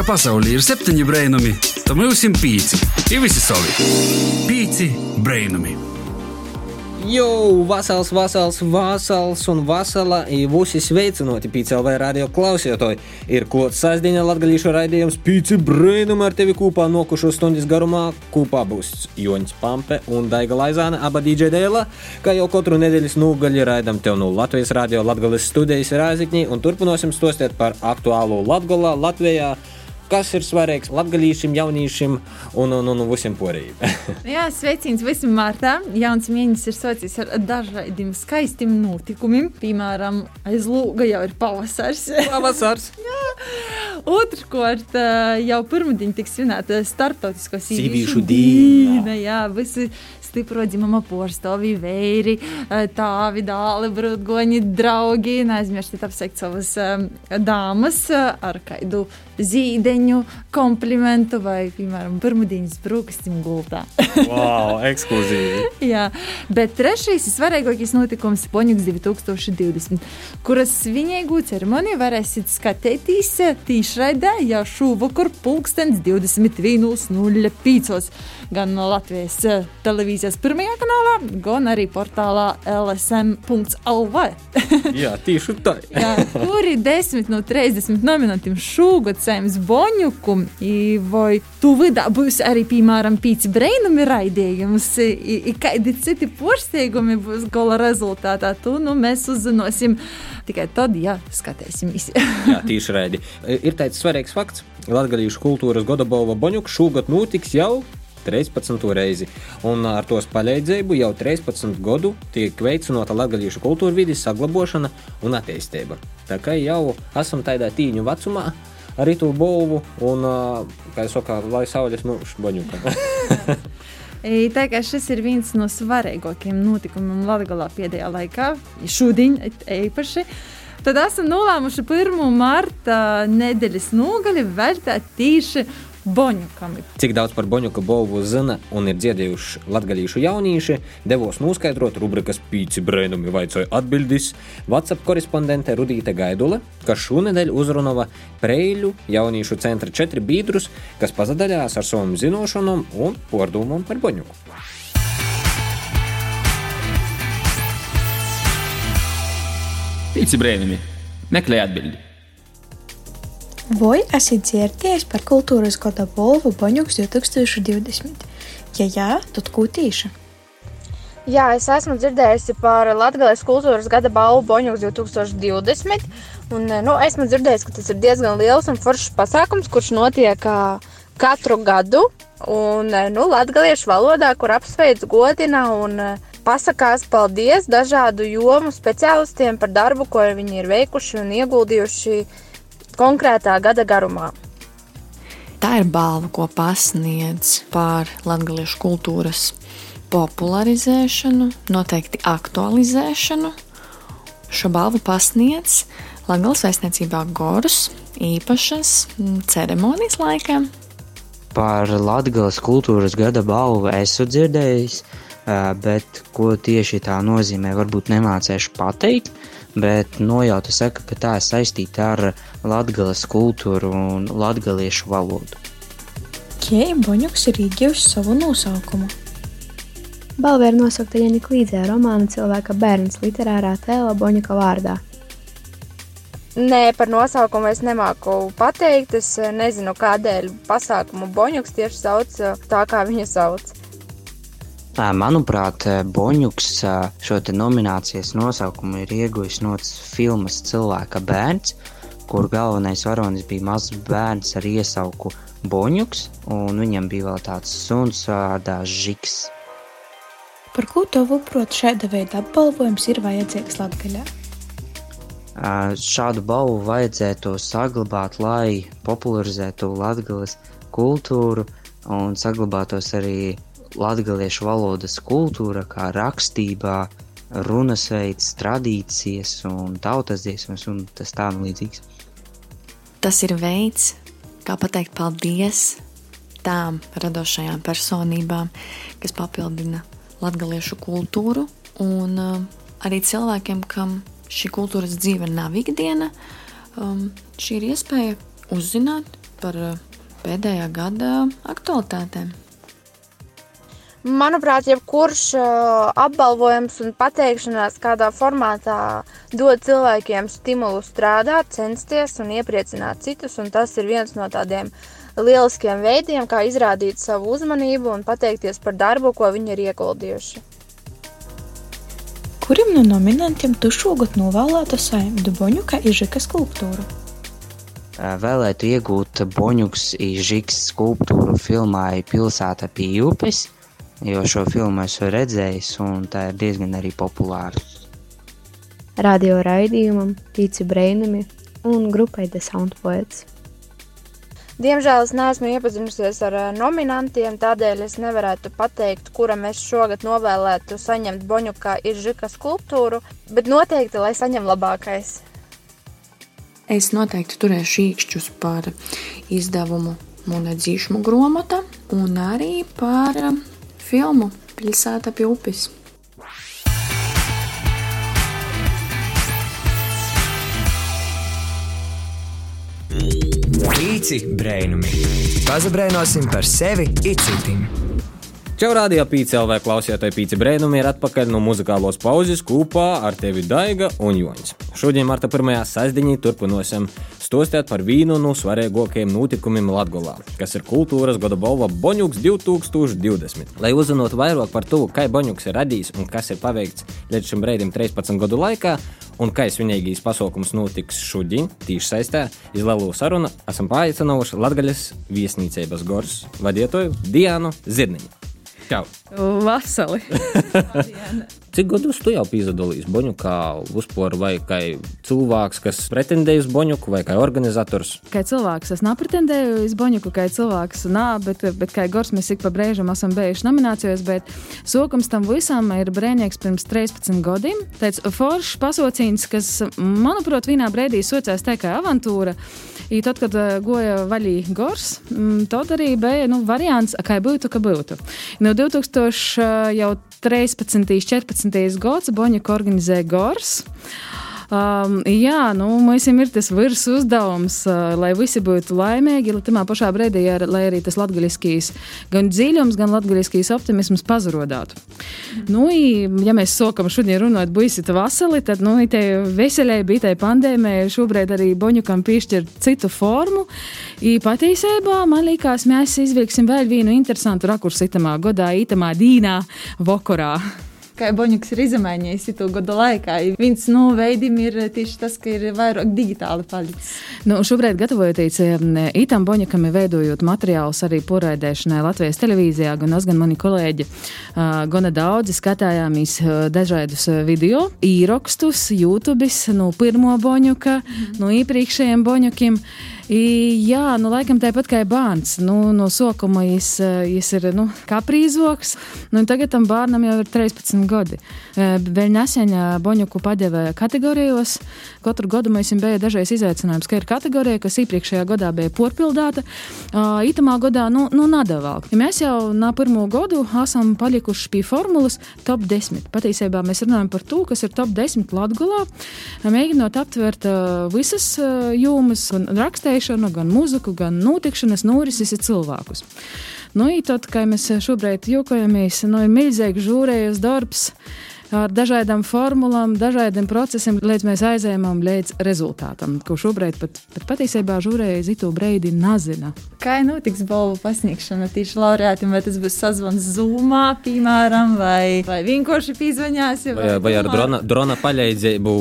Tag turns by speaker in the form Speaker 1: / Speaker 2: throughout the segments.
Speaker 1: ka pasaulē ir septiņi brainami, tad mums ir pieci. Ir visi savi. Pieci brainami.
Speaker 2: Jo, vasals, vasals, vasals un vasala ir visi sveicināti PCLV radio klausītāji. Ir klots sasdiņa latgalīšu raidījums Pīci Brainum ar tevi kopā nokušo stundas garumā. Kopā būs Joņs Pampe un Daiga Laizāne, aba DJ Dēla, kā jau katru nedēļas nūgaļi raidam tev no Latvijas radio Latgales studijas Rāzikņī un turpināsim stostēt par aktuālo Latgolā Latvijā kas ir svarīgs latgadījušiem, jauniešiem un, un, un visiem poriem.
Speaker 3: Jā, sveiciens visam Martā. Jauns mēnesis ir socis ar dažādiem skaistiem notikumiem. Piemēram, aiz lūga jau ir pavasars.
Speaker 2: Pavasars!
Speaker 3: Otrkārt, jau pirmdien tiks svinēta starptautiskā
Speaker 2: sīvīšu diena.
Speaker 3: Jā, visi stipro dzimuma porcelāna, vēri, tāvi, dāli, brūtgoņi, draugi. Neaizmirstiet apsveikt savas um, dāmas ar kādu zīdeņu, komplimentu vai, piemēram, pirmdienas brūkastim gultā.
Speaker 2: wow, ekskluzīvi!
Speaker 3: Jā, bet trešais ir svarīgākais notikums Poņuks 2020, kuras svinīgu ceremoniju varēsiet skatīties tīšraidē jau šovakar pulkstens 21.05 gan Latvijas televīzijas pirmajā kanālā, gan arī portālā lsm.lv.
Speaker 2: Jā, tieši tā.
Speaker 3: Jā, tur ir 10 no 30 nominantiem šogad saimnes boņuku, vai tu vidā būs arī, piemēram, pīci brainumi raidījums, kādi citi porsteigumi būs gola rezultātā, tu, nu, mēs uzzinosim tikai tad, ja skatīsimies.
Speaker 2: Jā, tieši raidi. Ir tāds svarīgs fakts. Latvijas kultūras gada balva Boņuka šogad notiks jau 13. reizi. Un ar tos palīdzību jau 13 gadu tiek veicināta latviešu kultūra vidas saglabāšana un attīstība. Tā kā jau esam tādā tīņu vecumā, to būvu un, kā jau saka, lai saules mūžs baņukam.
Speaker 3: Tā kā šis ir viens no svarīgākajiem notikumiem Latvijā pēdējā laikā, šodien īpaši. Tad esam nolēmuši 1. marta nedēļas nogali veltīt tieši Boņukam.
Speaker 2: Cik daudz par Boņuka bovu zina un ir dziedējuši latgadījuši jaunieši, devos noskaidrot rubrikas pīci brēnumi vaicoja atbildis WhatsApp korespondente Rudīte Gaidule, kas šonedēļ uzrunova Preiļu jauniešu centra četri biedrus, kas pazadaļās ar savam zinošanom un pordomam par Boņuku.
Speaker 4: Pīci brēnumi meklē atbildi.
Speaker 5: Vai esat dzirdējis par kultūras gada balvu Boņuks 2020? Ja jā, tad ko tīši?
Speaker 6: Jā, es esmu dzirdējusi par Latvijas kultūras gada balvu Boņuks 2020. Un, nu, esmu dzirdējusi, ka tas ir diezgan liels un foršs pasākums, kurš notiek katru gadu. Un, nu, Latviešu valodā, kur apsveic, godina un pasakās paldies dažādu jomu speciālistiem par darbu, ko viņi ir veikuši un ieguldījuši konkrētā gada garumā.
Speaker 7: Tā ir balva, ko pasniedz par latviešu kultūras popularizēšanu, noteikti aktualizēšanu. Šo balvu pasniedz Latvijas vēstniecībā Gorus īpašas ceremonijas laikā.
Speaker 8: Par Latvijas kultūras gada balvu esmu dzirdējis, bet ko tieši tā nozīmē, varbūt nemācīšu pateikt bet nojauta saka, ka tā ir saistīta ar latgales kultūru un latgaliešu valodu.
Speaker 5: Kei Boņuks ir iegūst savu nosaukumu.
Speaker 9: Balva ir nosaukta Janika Līdzē romāna cilvēka bērns literārā tēla Boņuka vārdā.
Speaker 6: Nē, par nosaukumu es nemāku pateikt. Es nezinu, kādēļ pasākumu Boņuks tieši sauc tā, kā viņa sauc.
Speaker 8: Manuprāt, Boņuks šo nominācijas nosaukumu ir ieguvis no filmas Cilvēka bērns, kur galvenais varonis bija mazs bērns ar iesauku Boņuks, un viņam bija vēl tāds suns vārdā Žiks.
Speaker 5: Par ko tavuprāt šāda veida apbalvojums ir vajadzīgs Latgaļā?
Speaker 8: Šādu balvu vajadzētu saglabāt, lai popularizētu latgales kultūru un saglabātos arī latgaliešu valodas kultūra, kā rakstībā, runas veids, tradīcijas un tautas dziesmas un tas tam līdzīgs.
Speaker 7: Tas ir veids, kā pateikt paldies tām radošajām personībām, kas papildina latgaliešu kultūru un uh, arī cilvēkiem, kam šī kultūras dzīve nav ikdiena. Um, šī ir iespēja uzzināt par uh, pēdējā gada aktualitātēm.
Speaker 6: Manuprāt, jebkurš uh, apbalvojums un pateikšanās kādā formātā dod cilvēkiem stimulu strādāt, censties un iepriecināt citus. Un tas ir viens no tādiem lieliskiem veidiem, kā izrādīt savu uzmanību un pateikties par darbu, ko viņi ir ieguldījuši.
Speaker 5: Kurim no nominantiem tu šogad novēlētu saimdu Boņuka Ižika skulptūru?
Speaker 8: Vēlētu iegūt Boņuks Ižiks skulptūru filmai Pilsēta pie upes jo šo filmu esmu redzējis, un tā ir diezgan arī populāra.
Speaker 9: Radio raidījumam, Tīci Breinami un grupai The Sound Poets.
Speaker 6: Diemžēl es neesmu iepazinusies ar nominantiem, tādēļ es nevarētu pateikt, kuram es šogad novēlētu saņemt Boņukā ir žika skulptūru, bet noteikti, lai saņem labākais.
Speaker 7: Es noteikti turēšu īkšķus par izdevumu monētzīšanu grāmata un arī par filmu Pilsēta pie upes.
Speaker 10: Pīci brainumi. Pazabrainosim par sevi itcitim.
Speaker 2: Čau, rādījā pīci LV klausītāji, pīci brēnumi ir atpakaļ no muzikālos pauzes kopā ar tevi Daiga un Joņs. Šodien, Marta 1. sastāvdaļā, turpināsim stostēt par vienu no svarīgākajiem notikumiem Latvijā, kas ir kultūras gada balva Boņuks 2020. Lai uzzinātu vairāk par to, kā Boņuks ir radījis un kas ir paveikts līdz šim brīdim 13 gadu laikā, un kā svinīgīs pasākums notiks šodien, tieši saistē, izlēlu sarunu, esam paaicinājuši Latvijas viesnīcības gors vadītāju Diānu Zirniņu. Čau!
Speaker 3: Vasali!
Speaker 2: Cik gadus tu jau piedalījies Boņukā, uzpūri vai kā cilvēks, kas pretendēja uz Boņuku, vai kā organizators?
Speaker 3: Kā cilvēks, es nepretendēju uz Boņuku, kā cilvēks, nā, bet, bet kā gors mēs ik pa brēžam esam bijuši nominācijos, bet sokums tam visam ir brēnieks pirms 13 gadiem. Tāds foršs pasaucīns, kas, manuprāt, vienā brēdī socās tā kā avantūra. I tad, kad uh, goja vaļī gors, mm, tad arī bija nu, variants, kā būtu, ka būtu. No 2000 jau 13. 14. gads Boņika organizēja gors. Um, jā, nu, mums ir tas virs uzdevums, uh, lai visi būtu laimīgi, lai tajā pašā brīdī, ar, lai arī tas latgaļiskīs gan dziļums, gan latgaļiskīs optimisms pazarodātu. Mm. Nu, i, ja mēs sākam šodien runāt buisi vasali, tad, nu, te veselē bija tai pandēmija, šobrīd arī Boņukam piešķir citu formu. I patiesībā man liekas, mēs izvilksim vēl vienu interesantu rakursu itamā godā, itamā dīnā vokorā kā Boņuks ir izmainījis to gadu laikā. Viens no veidiem ir tieši tas, ka ir vairāk digitāli palicis.
Speaker 11: Nu, šobrīd, gatavojoties Itam Boņukam, veidojot materiālus arī poraidēšanai Latvijas televīzijā, gan es, gan mani kolēģi, gana daudzi skatījāmies dažādus video, īrakstus, YouTube, no pirmo Boņuka, mm. no iepriekšējiem Boņukiem. Jā, nu, laikam tāpat kā bērns. Nu, no sākuma viņš, viņš ir nu, kaprīzoks, nu, tagad tam bērnam jau ir 13 gadi. Vēl nesen Boņuku padeva kategorijos. Katru gadu mums bija dažreiz izaicinājums, ka ir kategorija, kas iepriekšējā gadā bija porpildāta. Itamā gadā nu, nu nadavāk. Ja mēs jau no pirmo gadu esam palikuši pie formulas top 10. Patiesībā mēs runājam par to, kas ir top 10 Latgulā, mēģinot aptvert visas jomas un rakstējumu lasīšanu, gan mūziku, gan notikšanas norises cilvēkus. Nu, tad, kā mēs šobrīd jokojamies, nu, ir milzīgs žūrējas darbs ar dažādām formulām, dažādiem procesiem, līdz mēs aizējām līdz rezultātam, ko šobrīd pat, pat patiesībā žūrēja Zitu Breidi nazina.
Speaker 3: Kā notiks balvu pasniegšana tieši laureātiem, vai tas būs sazvans zūmā, piemēram, vai, vai vienkārši pīzvaņās?
Speaker 2: Vai, vai, vai ar drona, drona paļaidzību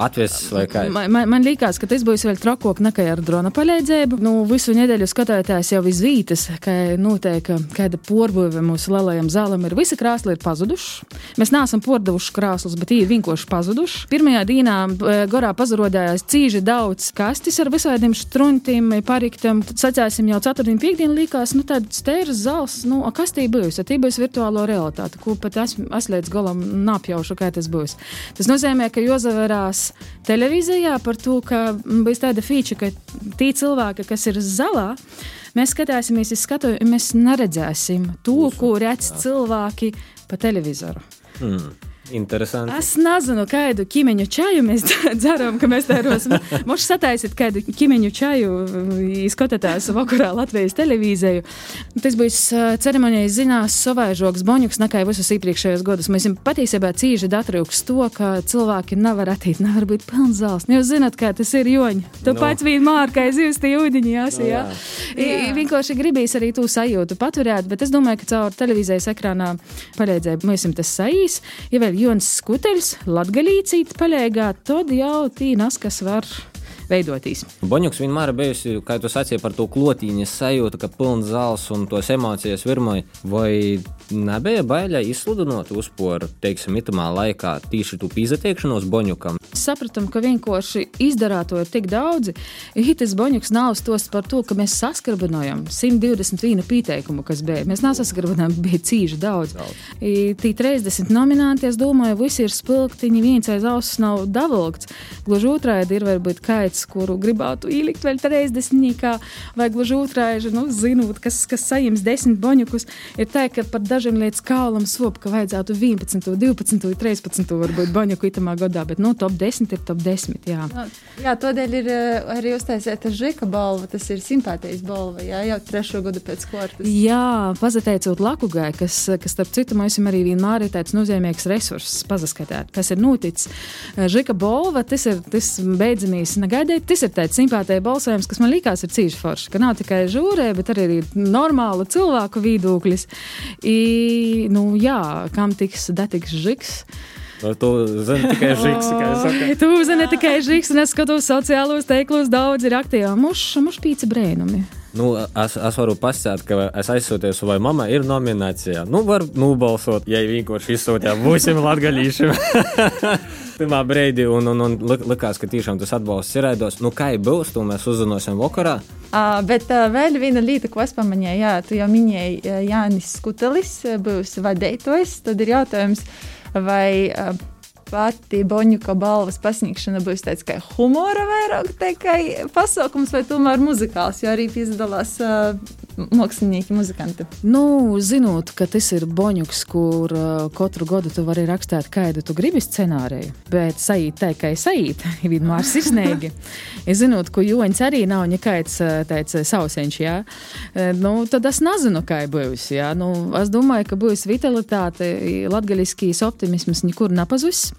Speaker 2: atvests vai kā?
Speaker 11: Man, man, man liekas, ka tas būs vēl trakāk nekā ar drona paļaidzību. Nu, visu nedēļu skatītājs jau izvītas, ka notiek kāda porbūve mūsu lielajam zālam ir visi krāsli ir pazuduši. Mēs neesam pordevuši krāslas, bet ir vienkārši pazudušas. Pirmajā dienā e, gorā pazarodējās cīži daudz kastis ar visādiem struntiem, pariktiem. Sacēsim jau ceturtdien, piekdien likās, nu tāds stēras zals, nu, a, kas tī būs? Tī būs virtuālo realitāte, ko pat es, es līdz galam napjaušu, kā tas būs. Tas nozīmē, ka Jozaverās televīzijā par to, ka būs tāda feature, ka tī cilvēki, kas ir zalā, mēs skatīsimies, skatu, mēs neredzēsim to, ko redz cilvēki pa televizoru. Mm.
Speaker 2: Interesanti.
Speaker 11: Es nezinu, kādu ķīmeņu čaju mēs dzeram, ka mēs tērosim. Mums sataisīt kādu ķīmeņu čaju, izskatās vakarā Latvijas televīziju. Tas būs ceremonijas zinās savaižoks boņuks, nekā visus iepriekšējos gadus. Mēs patiesībā cīži datrūks to, ka cilvēki nevar attīt, nevar būt pilns zāles. Nu, jūs zināt, kā tas ir joņi. Tu no. pats vien mārkai zivs tie ūdeņi jāsī, jā. jā. jā. Vienkārši gribīs arī tu sajūtu paturēt, bet es domāju, ka caur televīzijas ekrānā palīdzēja mums tas saīs. Ja Jons Skuteļs, Latgalīcīt paļēgā, tad jau tīnas, kas var veidotīs.
Speaker 2: Boņuks vienmēr bijusi, kā tu sacīji, par to klotīņas sajūtu, ka pilns zāles un tos emocijas virmoja. Vai nebija bailē izsludinot uzporu, teiksim, itamā laikā tīši tu pīzatiekšanos Boņukam?
Speaker 11: Sapratam, ka vienkārši izdarāt to ir tik daudzi. Hitis Boņuks nav stos par to, ka mēs saskarbinojam 121 pieteikumu, kas bija. Mēs nesaskarbinājām, bija cīži daudz. daudz. Tī 30 nominanti, es domāju, visi ir spilgtiņi, viens aiz auss nav davalgts. Gluži otrādi ir varbūt kaits kuru gribētu ielikt vēl reizesnīkā, vai gluži otrādi, nu, zinot, kas, kas sajims desmit boņukus, ir tā, ka par dažiem lietas kaulam sop, ka vajadzētu 11, 12, 13 varbūt boņuku itamā gadā, bet, nu, top 10 ir top 10, jā.
Speaker 3: No, jā, tādēļ ir eh, arī uztaisīta žika balva, tas ir simpātijas balva, jā, jau trešo gadu pēc kārtas.
Speaker 11: Jā, pazateicot Lakugai, kas, kas starp citu, mums arī vienmēr ir tāds nozīmīgs resurss pazaskatāt, kas ir noticis. Žika balva, tas ir, tas beidzamīs negaidīt gaidīt. Tas ir tāds simpātēja balsojums, kas man likās ir cīņš forši, ka nav tikai žūrē, bet arī normāla cilvēku viedoklis. I, nu, jā, kam tiks detiks žiks.
Speaker 2: Nu, tu zini tikai saku.
Speaker 11: Tu zini tikai žiks, un es skatos sociālos teiklos, daudz ir aktīvi. Muš pīci brēnumi.
Speaker 2: Nu, es, es varu pasakāt, ka es aizsūtīju, vai mamma ir nominācijā. Nu, var nobalsot, ja vienkārši izsūtījām, būsim latgaļīši. pirmā brīdī, un, un, un likās, ka tiešām tas atbalsts ir raidos. Nu, kā jau būs, to mēs uzzināsim vakarā.
Speaker 3: Uh, bet uh, vēl viena lieta, ko es pamanīju, jā, tu jau minēji, uh, Jānis Skutelis būs vadītājs. Tad ir jautājums, vai uh, pati Boņuka balvas pasniegšana būs tāds kā humora vairāk tikai pasākums, vai tomēr muzikāls, jo arī piedalās uh, mākslinieki, muzikanti.
Speaker 11: Nu, zinot, ka tas ir boņuks, kur uh, katru gadu tu vari rakstīt, kādu tu gribi scenāriju, bet sajūt tā, sajūt, ir vienmēr sirsnīgi. es zinot, ka Joņš arī nav nekāds tāds sauseņš, jā, nu, tad es nezinu, kā būs, jā, nu, es domāju, ka būs vitalitāte, latgaļiskīs optimisms nekur nepazūs.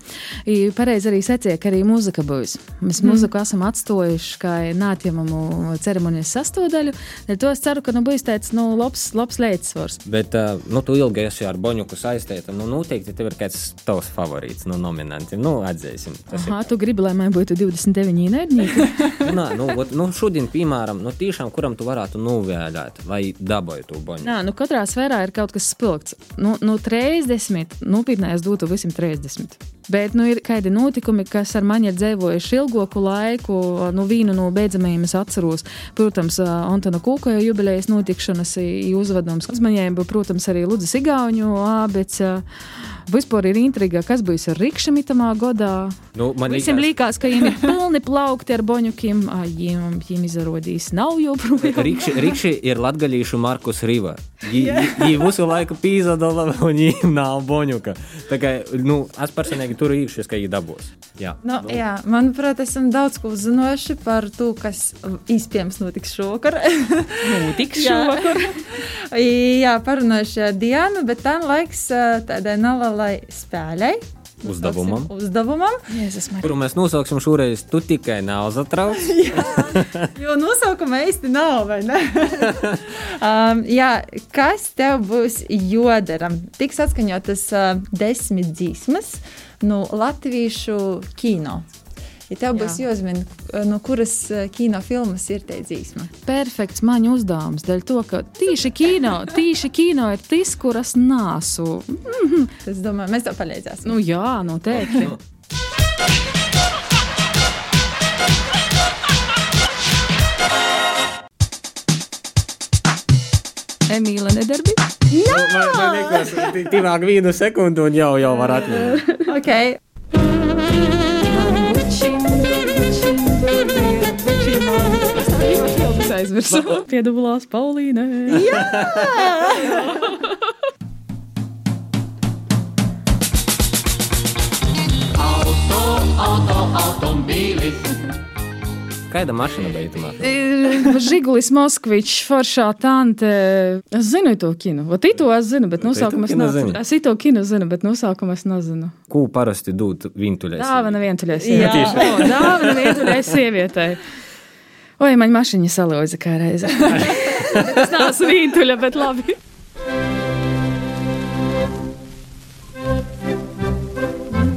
Speaker 11: Pareizi arī secēja, ka arī mūzika būs. Mēs mm. mūziku esam atstojuši kā neatņemamu ceremonijas sastāvdaļu, to es ceru, ka nu, bijis tāds nu, labs, labs līdzsvars.
Speaker 2: Bet, uh, nu, tu ilgi esi ar Boņuku saistīta. Nu, noteikti tev ir kāds tavs favorīts no nominantiem. Nu, atzīsim.
Speaker 11: Aha, ir... tu gribi, lai man būtu 29 nēdnieki?
Speaker 2: Nā, nu, ot, nu, šodien, piemēram, nu, tiešām, kuram tu varētu novēlēt vai daboju to Boņuku?
Speaker 11: Nā, nu, katrā sfērā ir kaut kas spilgts. Nu, nu 30, nopietnē es dotu visiem 30. Bet nu, ir kādi notikumi, kas ar mani ir dzīvojuši ilgāku laiku. Nu, vienu no beidzamajiem es atceros, protams, Antona Kūkoja jubilejas notikšanas uzvedums. Uzmanība, protams, arī Ludus Igauņu abets. Vispār ir intriga, kas būs ar rīkšķiem itamā godā.
Speaker 2: Nu, man
Speaker 11: Visiem liekas, ka viņiem ir pilni plaukti ar boņukiem, viņiem, viņiem izrādīs nav joprojām.
Speaker 2: Rīkšķi ir latgaļīšu Markus Riva. Viņi visu laiku pīzadala un viņiem nav boņuka. Tā kā, nu, es personīgi tur rīkšķis, ka viņi dabūs. Jā,
Speaker 3: nu, nu. jā, manuprāt, esam daudz ko uzzinojuši par to, kas iespējams notiks šovakar.
Speaker 11: notiks šovakar.
Speaker 3: jā, parunājuši ar Dianu, bet tam laiks tādai nalai lai spēlei.
Speaker 2: Uzdevumam.
Speaker 3: Uzdevumam.
Speaker 2: Kuru mēs nosauksim šoreiz, tu tikai neuztrauc.
Speaker 3: jo nosaukuma īsti nav, vai ne? um, jā, kas tev būs jodaram? Tiks atskaņotas uh, desmit dzīsmas no latviešu kino. Ja tev būs jāuzmina, no kuras eh, kinofilmas ir te dzīsma.
Speaker 11: Perfekts maņu uzdevums, dēļ to, ka tīši kino, tīši kino ir tas, kuras nāsu.
Speaker 3: es domāju, mēs tev palīdzēsim.
Speaker 11: Nu jā, noteikti. Emīla nedarbi?
Speaker 3: Jā!
Speaker 2: Man, man liekas, tīvāk vienu sekundu un jau, jau var atļaut.
Speaker 3: okay.
Speaker 11: Aizmirsu. Piedalās Paulīnē.
Speaker 3: Jā!
Speaker 12: auto, automobīlis.
Speaker 2: Kāda mašīna tā?
Speaker 11: Ir Žigulis Moskvičs, Foršā Tante. Es zinu to kinu. Vat to es zinu, bet nosaukumu es
Speaker 2: kino
Speaker 11: nezinu. Es to kinu zinu, bet nosaukumu es nezinu.
Speaker 2: Ko parasti dod vintuļai?
Speaker 11: Dāvana vientuļai
Speaker 2: Jā.
Speaker 11: sievietei. O, Dāvana vientuļai sievietei. Oi, man mašīna salauza kā reize. Tas nav svītuļa, bet labi.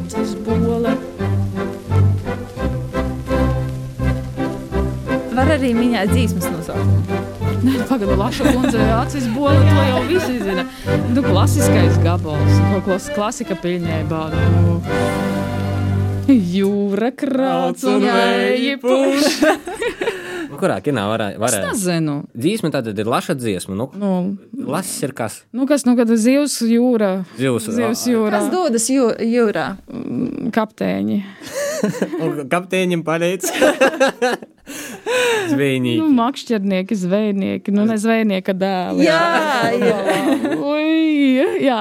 Speaker 11: Tas bola.
Speaker 3: Var arī minēt dzīsmas nosaukumu.
Speaker 11: Nē, pagaidu, Laša kundze, acis bola, to jau visi zina. Nu, klasiskais gabals, ko klas, klasika pilnībā. Nu. Jūra krāts un vēji puš.
Speaker 2: Kurā kinā varēja?
Speaker 11: Es nezinu.
Speaker 2: Dzīsma tātad ir laša dziesma. Nu,
Speaker 11: Nu,
Speaker 2: Lasis ir kas?
Speaker 11: nu kas, nu, kad zivs jūrā.
Speaker 2: Zivs.
Speaker 11: Zivs jūrā.
Speaker 3: Kas dodas jū, jūrā?
Speaker 11: Mm, Kapteiņi.
Speaker 2: Un kapteiņiem palīdz. Zvejnieki.
Speaker 11: Nu, makšķernieki, zvejnieki, nu, ne zvejnieka dēli.
Speaker 3: Jā, jā.
Speaker 11: Ui, jā.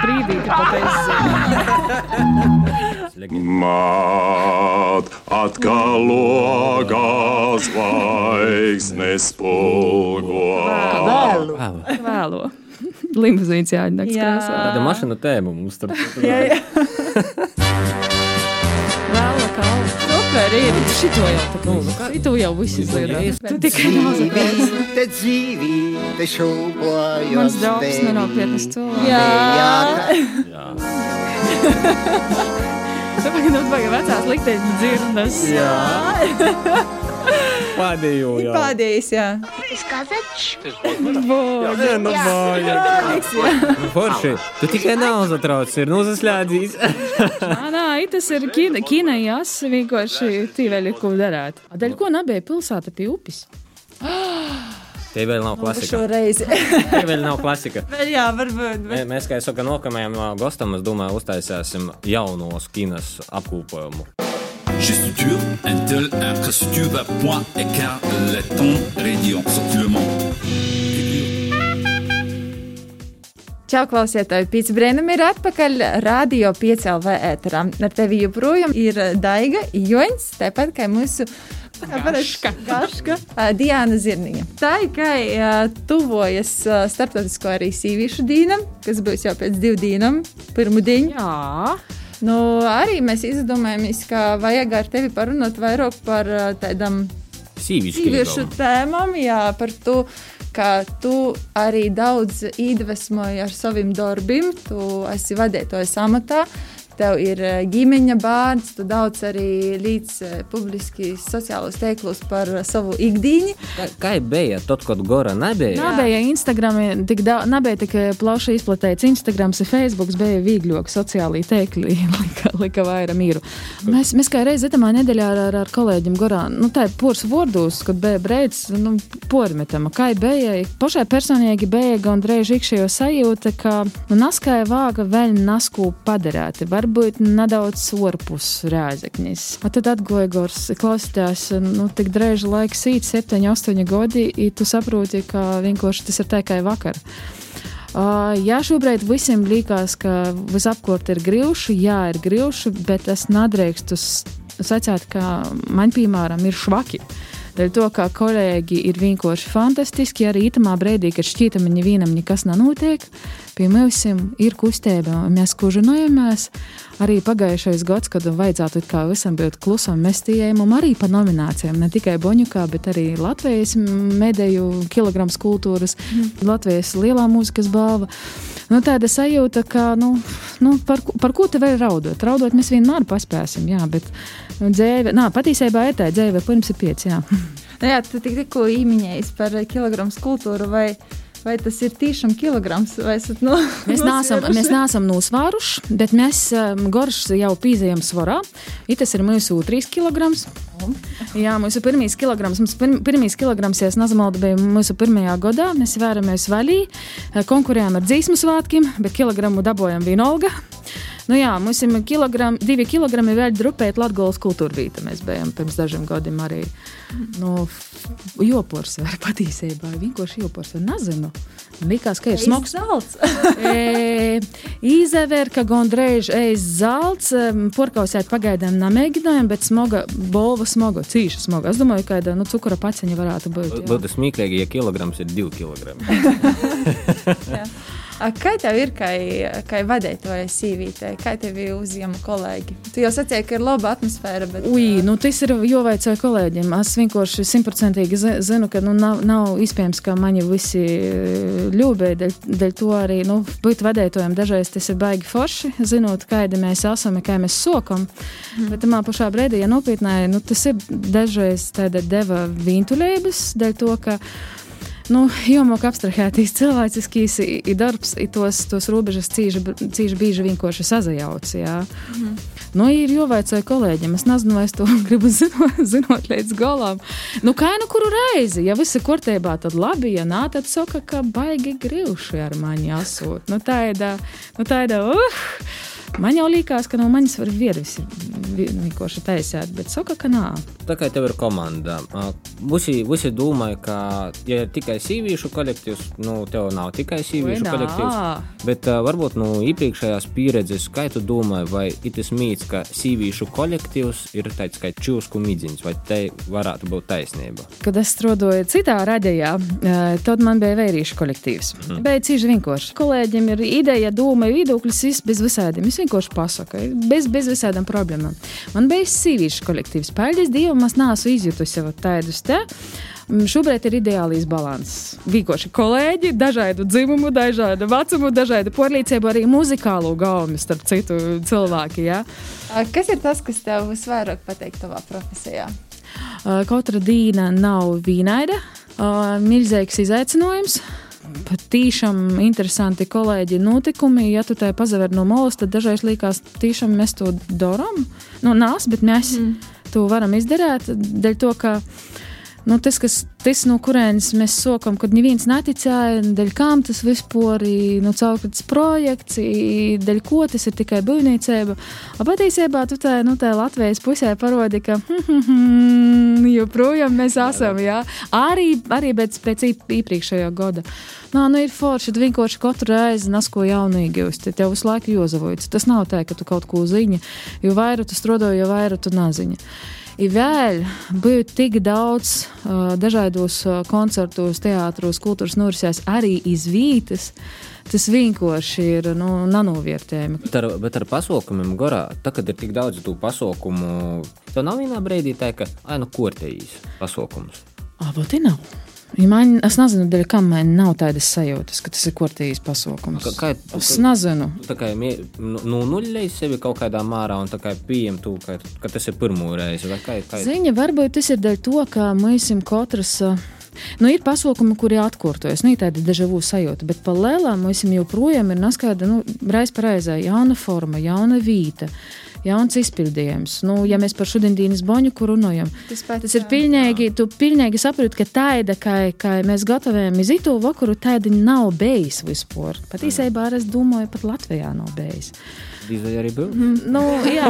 Speaker 11: Sprīdīti pat es zinu.
Speaker 13: Māt atkal logā zvaigznes spogo.
Speaker 11: Vēlu. Vēlo. Limuzīns jāņem
Speaker 3: Jā.
Speaker 2: Tāda mašīna tēma mums tur.
Speaker 3: Jā, jā.
Speaker 11: Šito jau tā kā. Šito jau visi zina. Tu tikai nozagās.
Speaker 14: Te dzīvīte šūpojas.
Speaker 11: Mans draugs nenopietnas cilvēks.
Speaker 3: Jā.
Speaker 11: Tāpēc mums vajag vecās likteņu dzirdes.
Speaker 2: Jā.
Speaker 3: Pēdējais, jā.
Speaker 14: Kazačs.
Speaker 2: Jā, nu bāja. Nu, Forši, tu tikai naudu trauc, ir nu zaslēdzīs.
Speaker 11: Nā, nā, tas ir kina, kina jās, vienkārši tīveļi, ko darāt. Dēļ ko nebija pilsēta pie upes?
Speaker 2: Te vēl nav klasika.
Speaker 3: Šoreiz.
Speaker 2: Te vēl nav klasika.
Speaker 3: Vēl jā, varbūt.
Speaker 2: Mē- Mēs, kā jau saka, nākamajam ā, gostam, es domāju, uztaisīsim jaunos kinas apkūpojumu.
Speaker 15: Gestuture, Intel, infrastructure, point, écart, letton, rédion, sortilement.
Speaker 3: Čau, klausietāji! Pēc brīnuma ir atpakaļ radio 5LV ēterā. Ar tevi joprojām ir Daiga, Joņs, tāpat kā mūsu Gaška. Gaška. Diana Zirniņa. Tā ir kā tuvojas starptautisko arī sīvīšu dīnam, kas būs jau pēc divu dīnam, pirmu dienu.
Speaker 11: Jā.
Speaker 3: Nu, arī mēs izdomājāmies, ka vajag ar tevi parunāt vairāk par ā, tādam Sīviešu tēmām, jā, par to, ka tu arī daudz iedvesmoji ar saviem darbiem. Tu esi vadītājs amatā, tev ir eh, ģimeņa bērns, tu daudz arī līdz eh, publiski sociālos tīklos par eh, savu ikdienu.
Speaker 2: Kā bija tad, kad Gora nebija?
Speaker 11: Nebija Instagram, tik daudz, nebija tik plaši izplatīts Instagram, Facebook, bija vieglāk sociālī tīkli, lika, lika vairāk mīru. Mēs, mēs kā reiz etamā nedēļā ar, ar, ar kolēģiem Gorā, nu tā ir pors vārdos, kad bija breids, nu, pormetama, kā bija, pašai personīgi bija gandrīz ikšējo sajūta, ka nu, naskāja vāga vēl nasku padarēti, varbūt nedaudz orpus rēzeknis. A tad atgoja Gors, klausītājs, nu, tik drēža laika sīt, 7, 8 gadi, i tu saproti, ka vienkārši tas ir tikai vakar. Uh, jā, šobrīd visiem liekas, ka visapkārt ir grūti, jā, ir grūti, bet es nedrīkstu sacīt, ka man, piemēram, ir švaki. Dēļ to, ka kolēģi ir vienkārši fantastiski, arī itamā brīdī, kad šķiet, ka viņam nekas nenotiek, pie mums ir kustība, mēs kužinojamies. Arī pagājušais gads, kad vajadzētu it kā visam būt klusam, mēs tījām arī pa nominācijām, ne tikai Boņukā, bet arī Latvijas mediju kilograms kultūras, mm. Latvijas lielā mūzikas balva. Nu, tāda sajūta, ka, nu, nu, par, par ko te vēl raudot? Raudot mēs vienmēr paspēsim, jā, bet nu, dzēve, nā, patiesībā ir tā dzēve, pirms ir pieci, jā.
Speaker 3: Nu, jā, tu tik, tikko īmiņējies par eh, kilogramu kultūru, vai, vai tas ir tiešām kilograms? Esat no,
Speaker 11: Mēs neesam, mēs neesam nosvāruši, bet mēs um, gorš jau pīzējam svarā. I tas ir mūsu 3 kg. Jā, mūsu pirmīs kilograms, mums pirm, pirmīs kilograms, ja es nezamaldu, bija mūsu pirmajā gadā. Mēs vēramies vaļī, eh, konkurējām ar dzīsmu svētkiem, bet kilogramu dabojam vienalga. Nu jā, mums ir kilogram, divi kilogrami vēl drupēt Latgolas kultūrvīta. Mēs bijām pirms dažiem gadiem arī. Nu, jopors var patīsībā, vienkārši jopors var nezinu. Likās, ka ir smags
Speaker 3: zelts.
Speaker 11: e, Izaver, ka gondrēž ēst zelts, porkausēt pagaidām nemēģinājām, bet smoga, bolva smoga, cīša smoga. Es domāju, ka nu, cukura paciņa varētu būt. jā.
Speaker 2: Būtu smieklīgi, ja kilograms ir divi kilogrami.
Speaker 3: Kā tev ir, kā, kā vadītāja sīvītē, kā tev ir uzņēma kolēģi? Tu jau sacīji, ka ir laba atmosfēra, bet.
Speaker 11: Ui, nu tas ir jāveicē kolēģiem. Es vienkārši simtprocentīgi zi- zinu, ka nu, nav, nav iespējams, ka mani visi ļūbēji. Dēļ, dēļ to arī nu, būt vadītājiem dažreiz tas ir baigi forši, zinot, kādi mēs esam, kā mēs sokam. Mm. Bet tamā pašā brīdī, ja nopietnē, nu, tas ir dažreiz tāda deva vīntuļības, dēļ to, ka. Nu, Jomāk abstrahētīs cilvēciskīs i- darbs, i tos, tos robežas cīži, cīži bieži vienkārši sazajauc. Jā.
Speaker 3: Mhm.
Speaker 11: Nu, ir jāvaicāja kolēģiem. Es nezinu, vai es to gribu zinot, zinot līdz galam. Nu, kā nu kuru reizi? Ja viss ir kārtībā, tad labi, ja nā, tad saka, ka baigi grūši ar mani asūt. Nu, tā ir tā, nu, tā ir tā, uh! Man jau liekas, ka no manis var vievis vienkārši taisīt, bet saka, ka nā.
Speaker 2: Tā kā tev ir komanda, visi, visi domā, ka, ja ir tikai sīvīšu kolektīvs, nu, tev nav tikai sīvīšu kolektīvs. Bet uh, varbūt no nu, iepriekšējās pieredzes, kā tu domā, vai tas mīts, ka sīvīšu kolektīvs ir tāds kā čūsku midziņš, vai te varētu būt taisnība?
Speaker 11: Kad es strādāju citā radījā, tad man bija vērīšu kolektīvs. Mm. Bet cīņš vienkārši. Kolēģiem ir ideja, doma, viedoklis, viss bez visādiem. Es vienkārši pasaku, bez, bez visādām problēmām. Man bija sīvīšu kolektīvs. Paldies Dievam, es neesmu izjutusi jau tādus te. Mm, Šobrīd ir ideālais līdzsvars. Vienkārši kolēģi, dažādu dzimumu, dažādu vecumu, dažādu porlīdzību, arī muzikālo gaumi, starp citu, cilvēki. Ja?
Speaker 3: Kas ir tas, kas tev visvairāk patīk tavā profesijā?
Speaker 11: Katra diena nav vīnaida, milzīgs izaicinājums. Patiešām interesanti kolēģi notikumi. Ja tu tai pazaver no malas, tad dažreiz liekas, tiešām mēs to darām. Nu, nāc, bet mēs mm. to varam izdarīt. Dēļ to, ka nu, tas, kas, tas, no kurienes mēs sokam, kad neviens neticēja, dēļ kām tas vispār ir nu, caurkats projekts, i dēļ ko tas ir tikai būvniecība. Patiesībā tu tā, nu, tā Latvijas pusē parodi, ka joprojām mēs esam, jā. Arī, arī pēc, pēc iepriekšējā gada. Nā, nu ir forši, tu vienkārši katru reizi nes ko jaunīgi jūs, te tev visu laiku jozavojas. Tas nav tā, ka tu kaut ko zini, jo vairāk tu strādā, jo vairāk tu nezini. I vēl bija tik daudz uh, dažādos uh, koncertos, teātros, kultūras norisēs, arī izvītas. Tas vienkārši ir nu, nanovērtējumi.
Speaker 2: Bet ar, bet ar pasaukumiem gorā, tā kad ir tik daudz to pasaukumu, tev nav vienā brīdī tā, ka, ai, nu, kortējīs pasaukums.
Speaker 11: Aboti nav. Ja man, es nezinu, dēļ, kam man nav tādas sajūtas, ka tas ir kortējis pasaukums.
Speaker 2: Kā, kā,
Speaker 11: Es nezinu.
Speaker 2: Tā kā nu, nu, nuļļēji sevi kaut kādā mārā un tā kā pieņem to, ka, ka tas ir pirmo reizi. Kā, kā,
Speaker 11: Ziņa varbūt tas ir dēļ to, ka mēs esam katrs. uh, Nu, ir pasaukumi, kuri atkārtojas. Nu, tāda dežavu sajūta, bet par lielām mēs joprojām ir neskaidra, nu, reiz par reizē jauna forma, jauna vīta. Jauns izpildījums. Nu, ja mēs par šodienas boņu runājam,
Speaker 3: Tas, pats,
Speaker 11: tas ir pilnīgi, tu pilnīgi saproti, ka tāda, kā, kā mēs gatavojam izitu vakaru, tāda nav bijis vispār. Pat īsībā es domāju, pat Latvijā nav bijis.
Speaker 2: Dīzai arī bija?
Speaker 11: Mm, Nu, jā,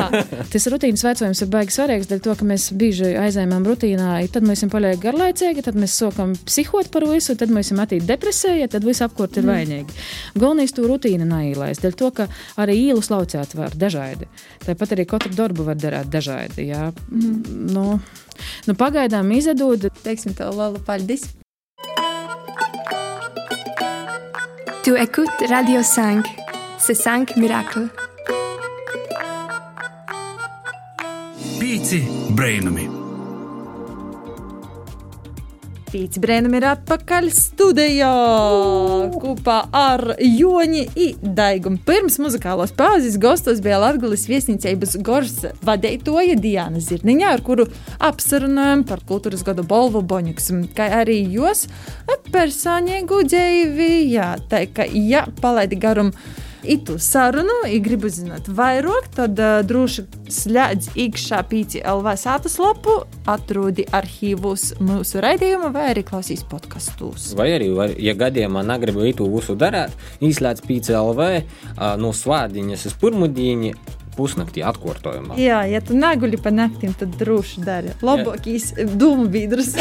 Speaker 11: tas rutīnas vecojums ir baigi svarīgs, dēļ to, ka mēs bieži aizējām rutīnā, tad mēs esam paliek garlaicīgi, tad mēs sākam psihot par visu, tad mēs esam attīti depresijā, tad viss apkurt ir
Speaker 3: Mm.
Speaker 11: vainīgi. Galvenais to rutīna neīlēs, dēļ to, ka arī īlus laucēt var dažādi. Tāpat arī katru darbu var darīt dažādi. Jā.
Speaker 3: Mhm.
Speaker 11: Nu, nu, pagaidām izdod.
Speaker 3: Teiksim, tev lielu paldies.
Speaker 16: Tu écoutes Radio 5, c'est 5 miracles.
Speaker 1: Pīci brainami!
Speaker 3: Pīcis Brēnam ir atpakaļ studijā kopā ar Joni un Daigumu. Pirms muzikālos pauzes gastos bija Latvijas viesnīcības gors vadītoja Diana Zirniņa, ar kuru apsarunājam par kultūras gadu balvu Boņuks, kā arī jos personīgu dzīvi. Jā, tā kā, ja palaidi garum itu sarunu, ja gribu zināt vairāk, tad uh, droši slēdz iekšā pīci LV sātas lapu, atrodi arhīvus mūsu raidījuma vai arī klausīs podkastus.
Speaker 2: Vai arī, var, ja gadījumā negribu itu visu darīt, izslēdz pīci LV uh, no svādiņas uz pirmdienu pusnaktī atkārtojumā.
Speaker 3: Jā, ja tu neguli pa naktīm, tad droši dari. Labākīs dūmu biedrus.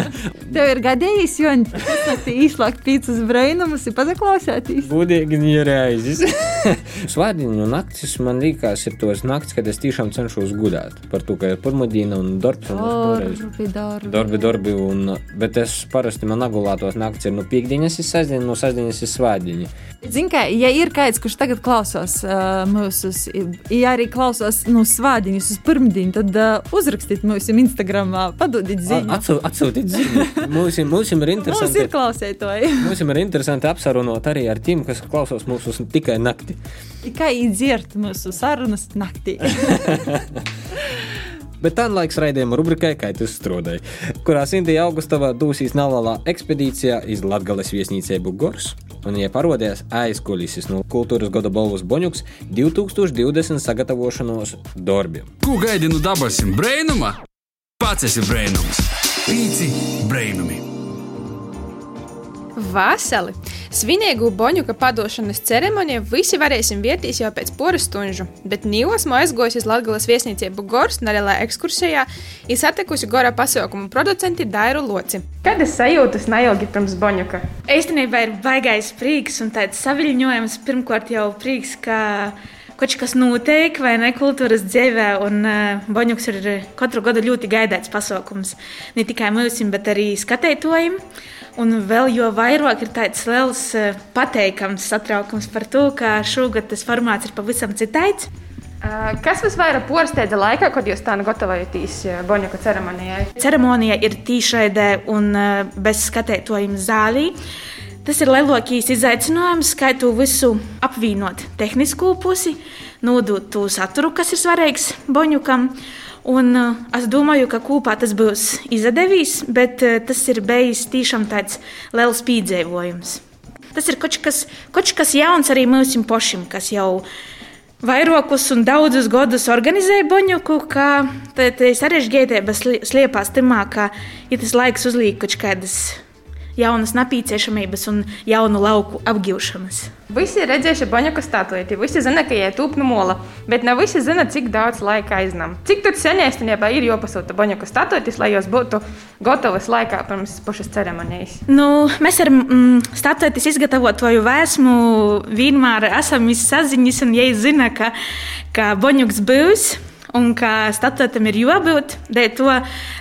Speaker 3: Tev ir gadījis, jo pusnaktī izslēgt pīcis brainumus un pazaklausēties.
Speaker 2: Budīgi nereizes. Svādiņu naktis man liekas ir tos naktis, kad es tiešām cenšos gudēt. Par to, ka ir pirmdiena un darbs. Un
Speaker 3: Darbi, darbi.
Speaker 2: Darbi, darbi, un, bet es parasti man nagulētos naktis ir no piekdienas, ir sestdiena, no sestdienas ir svādiņa.
Speaker 3: Zini, kā, ja ir kāds, kurš tagad klausās uh, mūsu, ja arī klausās no svādiņas uz pirmdienu, tad uh, uzrakstiet mūsu Instagram, padodiet ziņu.
Speaker 2: Atsū, atsūtiet ziņu. Mums, mums ir interesanti.
Speaker 3: Mums ir klausētoji.
Speaker 2: Mums ir interesanti apsarunot arī ar tiem, kas klausās mūsu tikai naktī.
Speaker 3: Kā īdzirt mūsu sarunas naktī.
Speaker 2: Bet tā laiks raidījuma rubrikai, tu strādāji, kurā Sintija Augustovā dūsīs nelielā ekspedīcijā iz Latgales viesnīcību Gors. Un, ja parādījās aizkulises no kultūras gada balvas Boņuks 2020 sagatavošanos darbiem.
Speaker 1: Ko gaidi no dabasim brainuma? Pats esi brainums. Pīci brainumi.
Speaker 17: Vasali! Svinīgu Boņuka padošanas ceremoniju visi varēsim vieties jau pēc poras stundu, bet Nīlasmu aizgojis uz Latvijas viesnīcību Gors nelielā ekskursijā, ir satikusi Gora pasaukumu producenti Dairu Loci.
Speaker 18: Kādas sajūtas neilgi pirms Boņuka? Īstenībā ir baigais prieks un tāds saviļņojums. Pirmkārt jau prieks, ka kaut kas notiek, vai ne kultūras dzīvē. Un uh, Boņuks ir katru gadu ļoti gaidīts pasākums. Ne tikai mums, bet arī skatītājiem. Un vēl jo vairāk ir tāds liels uh, pateikams satraukums par to, ka šogad tas formāts ir pavisam citāds.
Speaker 17: Uh, kas visvairāk porsteidza laikā, kad jūs tā gatavojaties Boņuka ceremonijai?
Speaker 18: Ceremonija ir tīšraidē un uh, bez skatītājiem zālī. Tas ir lielākais izaicinājums, kā to visu apvienot, tehnisko pusi, nodot to saturu, kas ir svarīgs Boņukam. Un, uh, es domāju, ka kopā tas būs izdevies, bet uh, tas ir bijis tiešām tāds liels piedzīvojums. Tas ir kaut kas, kaut kas jauns arī mums pašiem, kas jau vairākus un daudzus gadus organizēja Boņuku, ka tā sarežģītība slēpās timā, ka ir tas laiks uzliek kaut kādas jaunas nepieciešamības un jaunu lauku apgūšanas.
Speaker 17: Visi ir redzējuši Boņuka statuēti, visi zina, ka viņa ir tūpna mola, bet ne visi zina, cik daudz laika aiznam. Cik tad senēstinībā ir jāpasūta Boņuka statuētis, lai jos būtu gatavas laikā pirms pašas ceremonijas?
Speaker 18: Nu, mēs ar mm, statuētis izgatavotāju vēsmu vienmēr esam saziņas, un ja zina, ka, ka Boņuks būs un ka statūtam ir jābūt. Dēļ to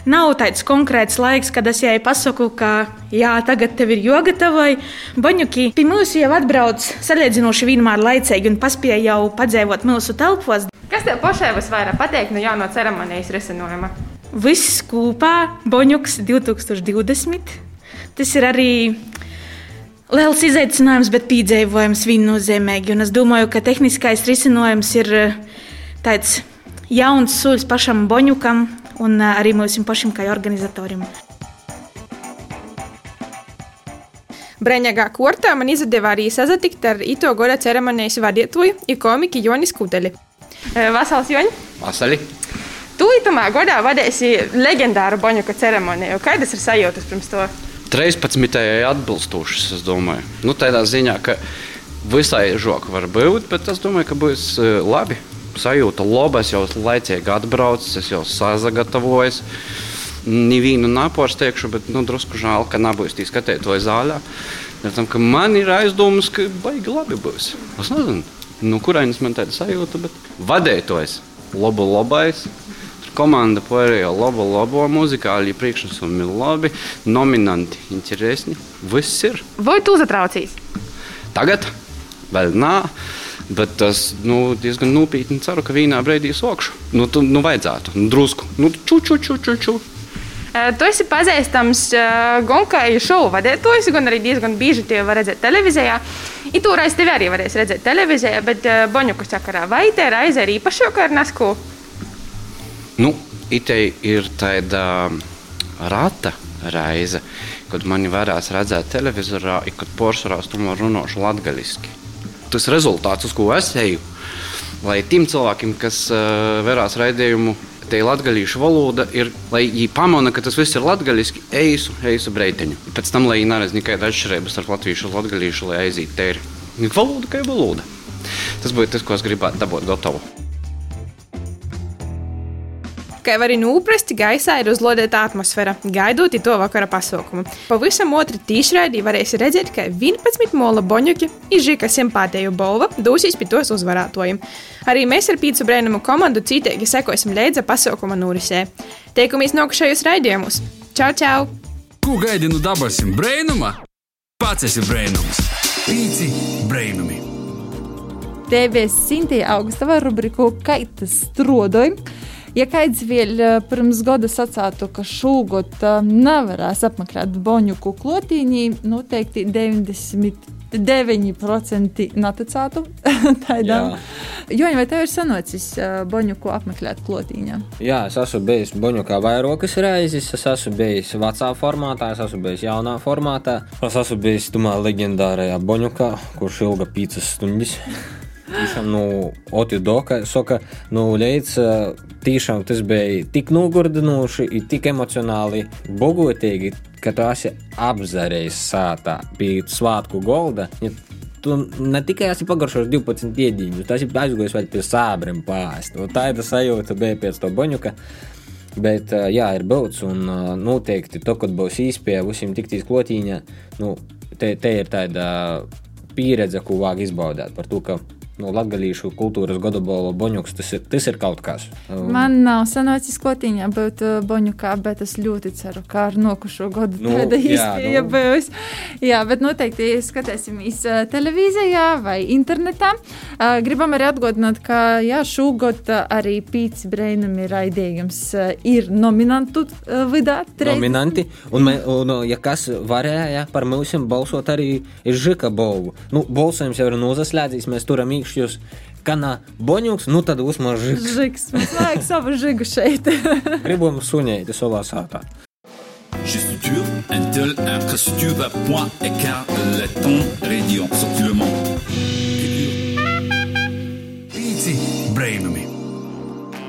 Speaker 18: nav tāds konkrēts laiks, kad es jai pasaku, ka jā, tagad tev ir jāgatavo. Boņuki pie mums jau atbrauc salīdzinoši vienmēr laicīgi un paspēja jau padzīvot mūsu telpos.
Speaker 17: Kas tev pašai visvairāk patīk no jauno ceremonijas risinājuma?
Speaker 18: Viss kopā Boņuks 2020. Tas ir arī liels izaicinājums, bet piedzīvojums viennozīmīgi. Un es domāju, ka tehniskais risinājums ir tāds jauns solis pašam Boņukam un arī mums pašam kā organizatoram.
Speaker 17: Breņģā kortā man izdevās arī sazatikt ar ito goda ceremonijas vadītāju, ikomiku Jonis Kudeli. Vasals Joņi!
Speaker 4: Vasali!
Speaker 17: Tu itamā godā vadīsi leģendāru Boņuka ceremoniju. Kādas ir sajūtas pirms to?
Speaker 19: 13. atbilstošas, es domāju. Nu, tādā ziņā, ka visai žoka var būt, bet es domāju, ka būs labi sajūta laba. Es jau laicīgi atbraucu, es jau sagatavojos. Nevienu nepārsteigšu, bet nu, drusku žēl, ka nebūs tī skatītāju zālē. Tam, man ir aizdomas, ka baigi labi būs. Es nezinu, no kurienes man tāda sajūta, bet vadītājs, labu labais. Komanda pārējo labo, labo muzikāli priekšnesumi labi, nominanti interesanti. Viss ir.
Speaker 17: Vai tu uztraucies?
Speaker 19: Tagad vēl nav. Bet tas nu, diezgan nopietni ceru, ka vienā brīdī sokšu. Nu, tu, nu vajadzētu, nu, drusku. Nu, ču, ču, ču, ču, ču.
Speaker 17: Tu esi pazīstams gan kā šovu vadītājs, gan arī diezgan bieži tie var redzēt televīzijā. I toreiz tevi arī varēs redzēt televīzijā, bet Boņukas sakarā vai te reize ir īpašāka ar Nasku?
Speaker 19: Nu, itei ir tāda rata reize, kad mani varēs redzēt televizorā, kad porcelāns tomēr runāšu latgaļiski. Tas rezultāts, uz ko es eju. Lai tiem cilvēkiem, kas uh, verās raidījumu, te latviešu valoda ir, lai viņi pamana, ka tas viss ir latviešu, eisu, eisu breitiņu. Pēc tam, lai viņi neredz nekāda atšķirība starp latviešu un latviešu, lai aizītu tēri. Valoda kā valoda. Tas būtu tas, ko es gribētu dabūt gatavu.
Speaker 17: Kā jau arī nūprasti gaisā ir uzlodēta atmosfēra, gaidot to vakara pasaukumu. Pavisam otru tīšraidī varēs redzēt, ka 11 mola boņuki izžīka simpātēju balva dūsīs pie tos uzvarētojiem. Arī mēs ar pīcu brēnumu komandu cītīgi sekosim līdzi pasaukuma norisē. Teikumies nākušajos raidījumus. Čau, čau!
Speaker 1: Ko gaidi no dabasim brēnuma? Pats esi brēnums! Pīci brēnumi!
Speaker 3: TV Sintīja Augustava rubriku Kaitas strodoja. Ja kāds vēl eh, pirms gada sacītu, ka šogad uh, nevarēs apmeklēt Boņuku klotīņī, noteikti 99% neticētu tādam. Joņa, vai tev ir sanocis uh, Boņuku apmeklēt klotīņā?
Speaker 2: Jā, es esmu bijis Boņukā vairākas reizes. Es esmu bijis vecā formātā, es esmu bijis jaunā formātā. Es esmu bijis tumā leģendārajā Boņukā, kurš ilga 5 stundas. Tiešām, nu, Otju Doka saka, nu, līdz tiešām tas bija tik nogurdinoši, tik emocionāli bogotīgi, ka tu esi apzarējis sātā pie svātku golda. Ja tu ne tikai esi pagaršojis 12 ēdiņus, tas ir aizgājis vēl pie sābriem pāri. Tā ir tā sajūta bija pēc to boņuka. Bet, jā, ir būts, un noteikti to, kad būs īspēja visiem tiktīs klotīņā, nu, te, te ir tāda pieredze, ko vajag izbaudīt par to, ka no latgadījušu kultūras godabolo boņuks, tas ir, tas ir kaut kas.
Speaker 3: Um, Man nav sanācis kotiņā būt uh, boņukā, bet es ļoti ceru, ka ar nokušo gadu
Speaker 2: Nu,
Speaker 3: tāda īstenība
Speaker 2: nu.
Speaker 3: būs. Jā, bet noteikti skatīsimies uh, televīzijā vai internetā. Uh, Gribam arī atgādināt, ka jā, šogad uh, arī Pīcis Breinami raidījums ir nominantu uh, vidā.
Speaker 2: Nominanti, un, un, ja kas varēja par mums balsot arī Žika Bolvu. Nu, balsojums jau ir nozaslēdzis, mēs turam īkšķus, kanā boņuks, nu tad uzmaz Žiks.
Speaker 3: Žiks, mums vajag savu žigu šeit.
Speaker 2: Gribam sunēti savā sātā.
Speaker 15: Gestuture, Intel, infrastructure, point, écart, letton, radio, circulement.
Speaker 1: Pīci brēnumi!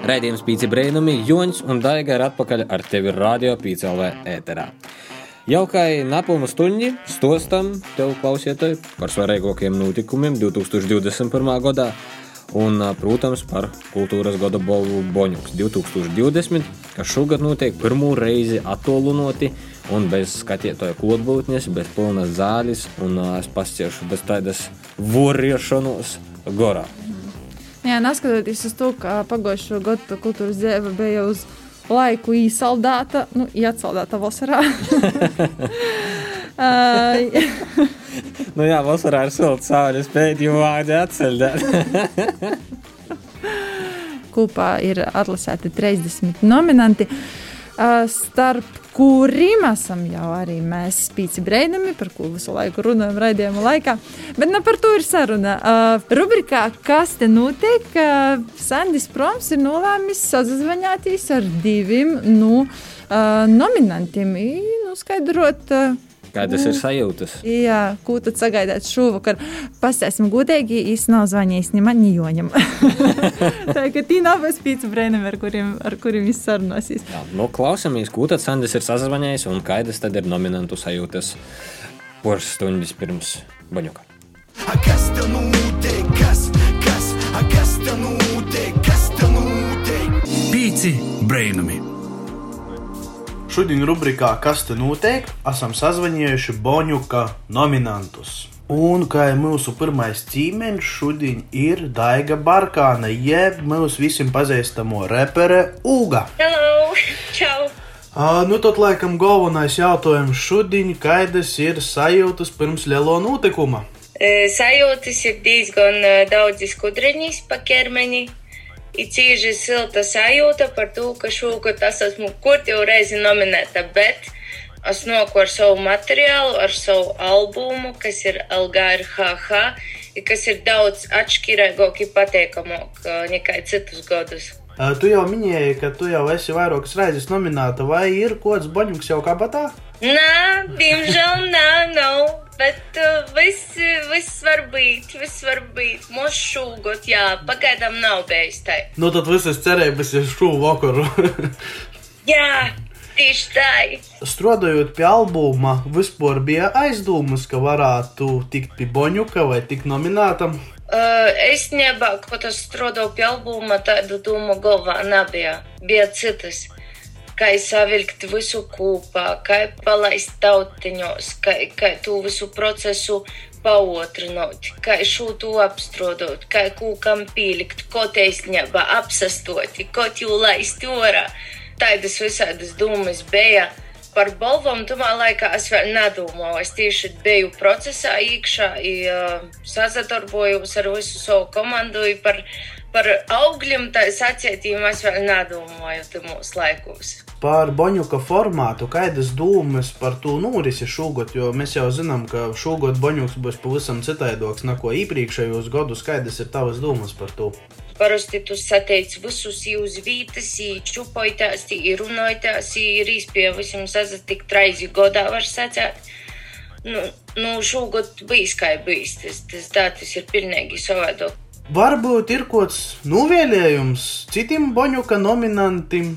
Speaker 2: Raidījums Pīci Brēnumi, Joņš un Daiga ir atpakaļ ar tevi radio PCLV ēterā. Jaukai napilnu stundi stostam tev klausietāji par svarīgākiem notikumiem 2021. gadā. Un, protams, par kultūras gada balvu Boņuks 2020, kas šogad notiek pirmo reizi attālināti un bez skatītāja klātbūtnes, bez pilnas zāles, un es pasciešu bez tādas voriešanos gorā.
Speaker 3: Jā, neskatoties uz to, ka pagājušo gadu kultūras dzīve bija uz laiku īsaldēta, nu, iecaldēta vasarā.
Speaker 2: Nu jā, vasarā ir silts saules, bet jau vārdi atceļ.
Speaker 3: Kopā ir atlasēti 30 nominanti, starp kuriem esam jau arī mēs spīci breidami, par ko visu laiku runājam raidījuma laikā. Bet ne par to ir saruna. Uh, rubrikā Kas te notiek? Uh, Sandis Proms ir nolēmis sazvanīties ar diviem nu, uh, nominantiem. I, Nu, skaidrot, uh,
Speaker 2: Kādas ir sajūtas?
Speaker 3: Jā, ko tad sagaidāt šovakar? Pastāstīsim godīgi, īstenībā nav zvanījis ne man, ne Joņam. Tā kā tī nav spīdus brēniem, ar kuriem, ar kuriem viņš sarunāsies.
Speaker 2: Jā, nu, klausāmies, ko tad Sandis ir sazvanījis un kādas tad ir nominantu sajūtas poras stundas pirms baņuka.
Speaker 12: Kas tev notiek? Kas, kas, kas tev notiek? Kas tev notiek?
Speaker 1: Pīci brēnumi!
Speaker 20: Šodien rubrikā Kas te notiek? esam sazvanījuši Boņuka nominantus. Un kā jau mūsu pirmais cīmeņš šodien ir Daiga Barkāne, jeb mūsu visiem pazīstamo repere Uga.
Speaker 21: Hello! Čau!
Speaker 20: Uh, nu, tad, laikam, galvenais jautājums šodien, kādas ir sajūtas pirms lielo notikuma?
Speaker 21: E, Sajūtas ir diezgan daudz skudriņas pa ķermeni. Ir cīži silta sajūta par to, ka šogad es esmu kur jau reizi nominēta, bet es noku ar savu materiālu, ar savu albumu, kas ir LGRHH, kas ir daudz atšķirīgāk un patīkamāk e, nekā citus gadus.
Speaker 20: Uh, tu jau minēji, ka tu jau esi vairākas reizes nominēta, vai ir kaut kāds boņuks jau kabatā?
Speaker 21: Nē, diemžēl nē, nav. Bet uh, viss, viss var būt, viss var būt. Mūsu šūgot, jā, pagaidām nav bijis tā.
Speaker 20: Nu, tad visas cerības ir šo vakaru.
Speaker 21: Jā, tieši tā.
Speaker 20: Strādājot pie albuma, vispār bija aizdomas, ka varētu tikt pie Boņuka vai tikt nominētam.
Speaker 21: Uh, es nebiju, kad es strādāju pie albuma, tādu domu galvā nebija. Bija citas. Kā savilkt visu kopā, kā palaist tautiņos, kā, kā to visu procesu paotrinot, kā šo to apstrādāt, kā kūkam pielikt, ko taisnība apsastot, ko jū laist orā. Tādas visādas domas bija. Par balvām tomā laikā es vēl nedomāju. Es tieši biju procesā iekšā, i, uh, sazadarbojos ar visu savu komandu. Par, par augļiem tā sacietīm es vēl nedomāju tajos laikos.
Speaker 20: Par Boņuka formātu, kādas domas par to norisi šogad, jo mēs jau zinām, ka šogad Boņuks būs pavisam citādāks nekā iepriekšējos gadus. Kādas ir tavas domas par to?
Speaker 21: Parasti tu sateic visus uz vītas, čupojās, runājās, ir īstenībā visam sazatikt reizi godā, var sacīt. Nu, nu šogad bijis kā bijis, tas, tas datus ir pilnīgi savādāk.
Speaker 20: Varbūt ir kāds novēlējums citiem Boņuka nominantiem.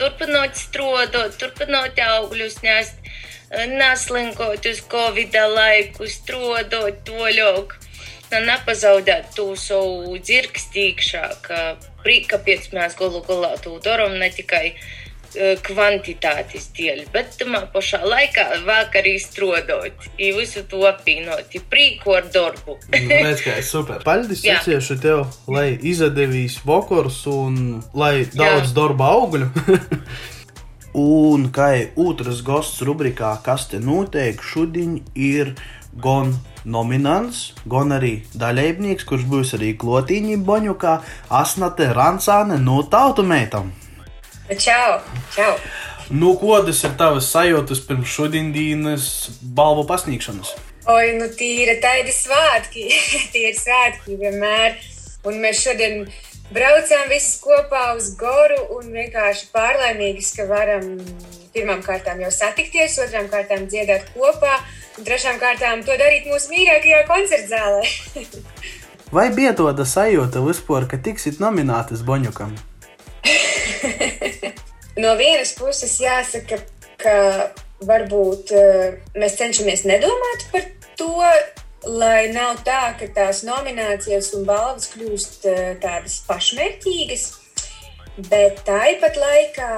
Speaker 21: Turpinot strādāt, turpinot augļus nest, neslinkot uz Covid laiku, strādāt toļāk. Nu, nepazaudēt to savu dzirkstīkšā, ka prīka pēc mēs galu galā to darām ne tikai uh, kvantitātes dēļ, bet tamā pašā laikā vakarī strādāt, i visu to apvienot, i prīku ar darbu.
Speaker 20: Redz, kā ir super. Paldies,
Speaker 21: Jā.
Speaker 20: seciešu tev, lai izdevīs vakars un lai daudz darba augļu. un kā otrs gosts rubrikā, kas te notiek, šodien ir gan nominants, gan arī dalībnieks, kurš būs arī klotīņi Boņukā, Asnate Rancāne no tautu meitām.
Speaker 22: Čau! Čau!
Speaker 20: Nu, kādas ir tavas sajūtas pirms šodienas balvu pasniegšanas?
Speaker 22: Oi, nu tīra tādi svētki, tie ir svētki vienmēr. Un mēs šodien braucām visi kopā uz Goru un vienkārši pārlaimīgas, ka varam pirmām kārtām jau satikties, otrām kārtām dziedāt kopā, un trešām kārtām to darīt mūsu mīļākajā koncertzālē.
Speaker 20: Vai bija tāda sajūta vispār, ka tiksit nominētas Boņukam?
Speaker 22: No vienas puses jāsaka, ka varbūt eh, mēs cenšamies nedomāt par to, lai nav tā, ka tās nominācijas un balvas kļūst eh, tādas pašmērķīgas. Bet tāpat laikā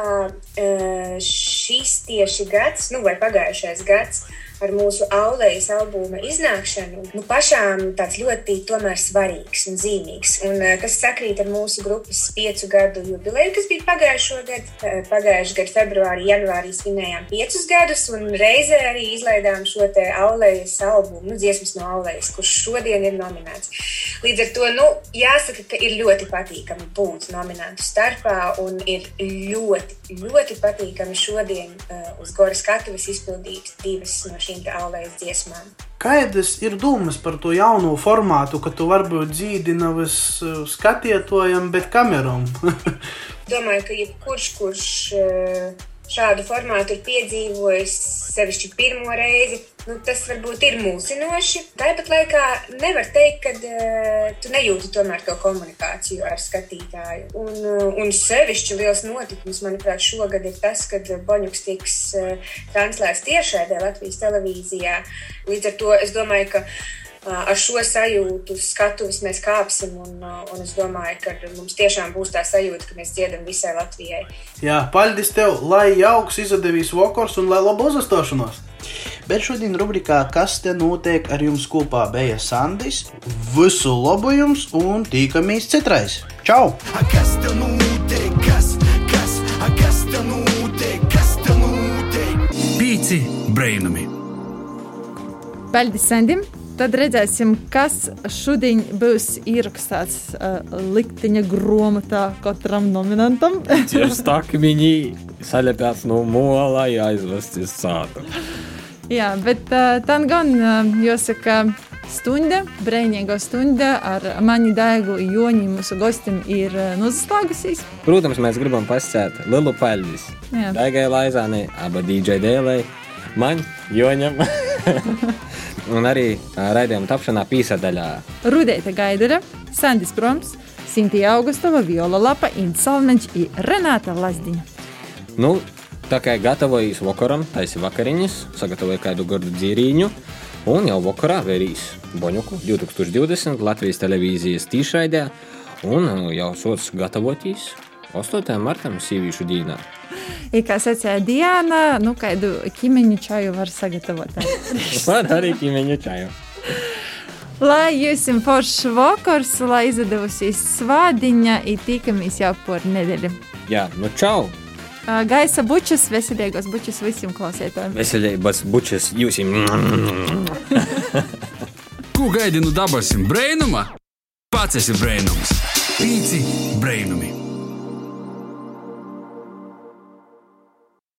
Speaker 22: eh, šis tieši gads, nu, vai pagājušais gads, ar mūsu aulējas albuma iznākšanu, nu, pašām tāds ļoti svarīgs un zīmīgs. Un eh, tas sakrīt ar mūsu grupas piecu gadu jubileju, kas bija pagājušo gadu. Eh, Pagājušā gada februārī, janvārī svinējām piecus gadus, un reizē arī izlaidām šo te aulējas albumu, nu, dziesmas no aulējas, kurš šodien ir nominēts. Līdz ar to, nu, jāsaka, ka ir ļoti patīkami būt nominantu starpā, un ir ļoti, ļoti patīkami šodien uh, uz Goras skatuves izpildīt divas no šīm aulējas dziesmām.
Speaker 20: Kādas ir domas par to jauno formātu, ka tu varbūt dzīvi nevis uh, skatietojam, bet kameram?
Speaker 22: Domāju, ka jebkurš, kurš eh, šādu formātu ir piedzīvojis, sevišķi pirmo reizi, nu, tas varbūt ir mulsinoši. Tāpat laikā nevar teikt, ka uh, tu nejūti tomēr to komunikāciju ar skatītāju. Un, uh, un sevišķi liels notikums, manuprāt, šogad ir tas, kad Boņuks tiks uh, translēts tiešraidē Latvijas televīzijā. Līdz ar to es domāju, ka ar šo sajūtu skatuves mēs kāpsim. Un, un es domāju, ka mums tiešām būs tā sajūta, ka mēs dziedam visai Latvijai.
Speaker 20: Jā, paldies tev, lai jauks izdevīs vakars un lai labu uzstāšanos! Bet šodien rubrikā Kas te notiek ar jums kopā bija Sandis. Visu labu jums un tīkamies citreiz! Čau!
Speaker 12: Kas te notiek? Kas, kas, a, kas te notiek? Kas te notiek?
Speaker 1: Pīci brainami!
Speaker 3: Paldies, Sandim! Tad redzēsim, kas šodien būs ierakstīts uh, likteņa grāmatā katram nominantam.
Speaker 2: Tie stakmiņi saļepēts no mola, jāizvest uz sātu.
Speaker 3: Jā, bet uh, tā gan uh, jāsaka, stunda, brīvīga stunda ar mani daigu Joni mūsu gostim ir uh, noslēgusies.
Speaker 2: Protams, mēs gribam pasakāt lielu paldies. Daigai Laizānei, aba DJ dēlei, man, Joņam. Un arī raidījuma tapšanā pīsadaļā.
Speaker 3: Rudēta Gaidara, Sandis Proms, Sintīja Augustova, Viola Lapa, Inta Salmeņš un Renāta Lazdiņa.
Speaker 2: Nu, tā kā gatavojas vakaram, taisa vakariņas, sagatavoja kādu gordu dzīrīņu. Un jau vakarā vērīs Boņuku 2020 Latvijas televīzijas tīšraidē. Un jau sots gatavoties 8. martam sīvīšu dīnā.
Speaker 3: I, kā sacīja Diana, nu, kādu ķīmeņu čaju var sagatavot.
Speaker 2: Var arī ķīmeņu čaju.
Speaker 3: lai jums ir foršs vakars, lai izdevusies svādiņa, un tikamies jau par nedēļu.
Speaker 2: Jā, nu čau!
Speaker 3: Gaisa bučus, veselīgos bučus visiem klausītājiem.
Speaker 2: Veselības bučas jūsim!
Speaker 1: Ko gaidi no dabasim brēnuma? Pats esi brēnums. Pīci brēnumi.